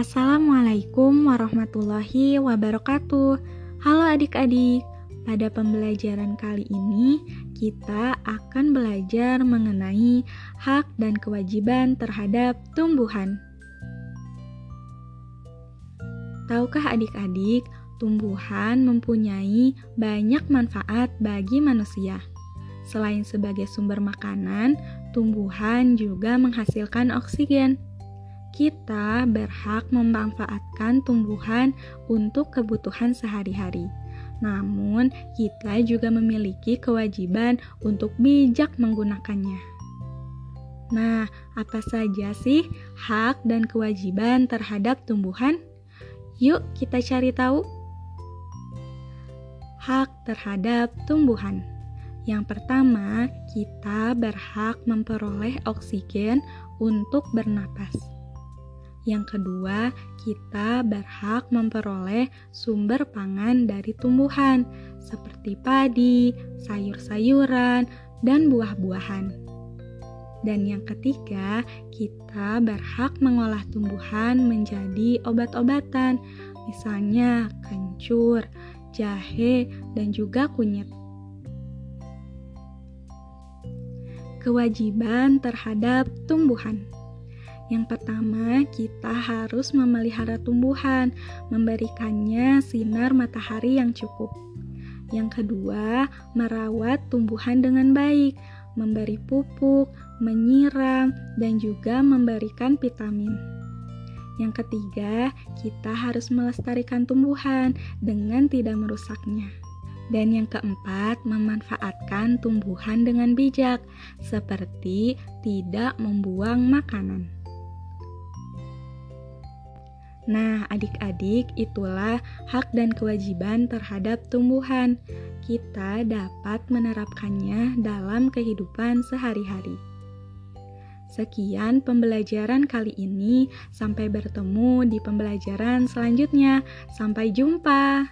Assalamualaikum warahmatullahi wabarakatuh. Halo adik-adik, pada pembelajaran kali ini kita akan belajar mengenai hak dan kewajiban terhadap tumbuhan. Tahukah adik-adik, tumbuhan mempunyai banyak manfaat bagi manusia. Selain sebagai sumber makanan, tumbuhan juga menghasilkan oksigen kita berhak memanfaatkan tumbuhan untuk kebutuhan sehari-hari. Namun, kita juga memiliki kewajiban untuk bijak menggunakannya. Nah, apa saja sih hak dan kewajiban terhadap tumbuhan? Yuk, kita cari tahu. Hak terhadap tumbuhan. Yang pertama, kita berhak memperoleh oksigen untuk bernapas. Yang kedua, kita berhak memperoleh sumber pangan dari tumbuhan seperti padi, sayur-sayuran, dan buah-buahan. Dan yang ketiga, kita berhak mengolah tumbuhan menjadi obat-obatan, misalnya kencur, jahe, dan juga kunyit. Kewajiban terhadap tumbuhan. Yang pertama, kita harus memelihara tumbuhan, memberikannya sinar matahari yang cukup. Yang kedua, merawat tumbuhan dengan baik, memberi pupuk, menyiram, dan juga memberikan vitamin. Yang ketiga, kita harus melestarikan tumbuhan dengan tidak merusaknya. Dan yang keempat, memanfaatkan tumbuhan dengan bijak, seperti tidak membuang makanan. Nah, adik-adik, itulah hak dan kewajiban terhadap tumbuhan. Kita dapat menerapkannya dalam kehidupan sehari-hari. Sekian pembelajaran kali ini. Sampai bertemu di pembelajaran selanjutnya. Sampai jumpa.